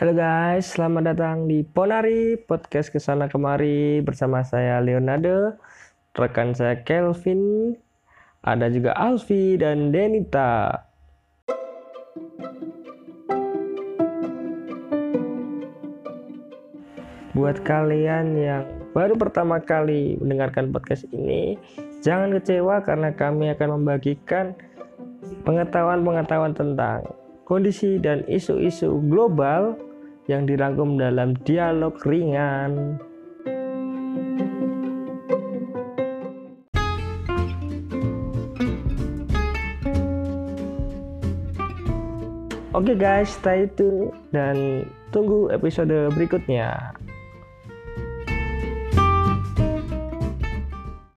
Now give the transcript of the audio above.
Halo guys, selamat datang di Ponari Podcast Ke sana Kemari bersama saya Leonardo, rekan saya Kelvin, ada juga Alfi dan Denita. Buat kalian yang baru pertama kali mendengarkan podcast ini, jangan kecewa karena kami akan membagikan pengetahuan-pengetahuan tentang kondisi dan isu-isu global yang dirangkum dalam dialog ringan. Oke guys, stay tune dan tunggu episode berikutnya.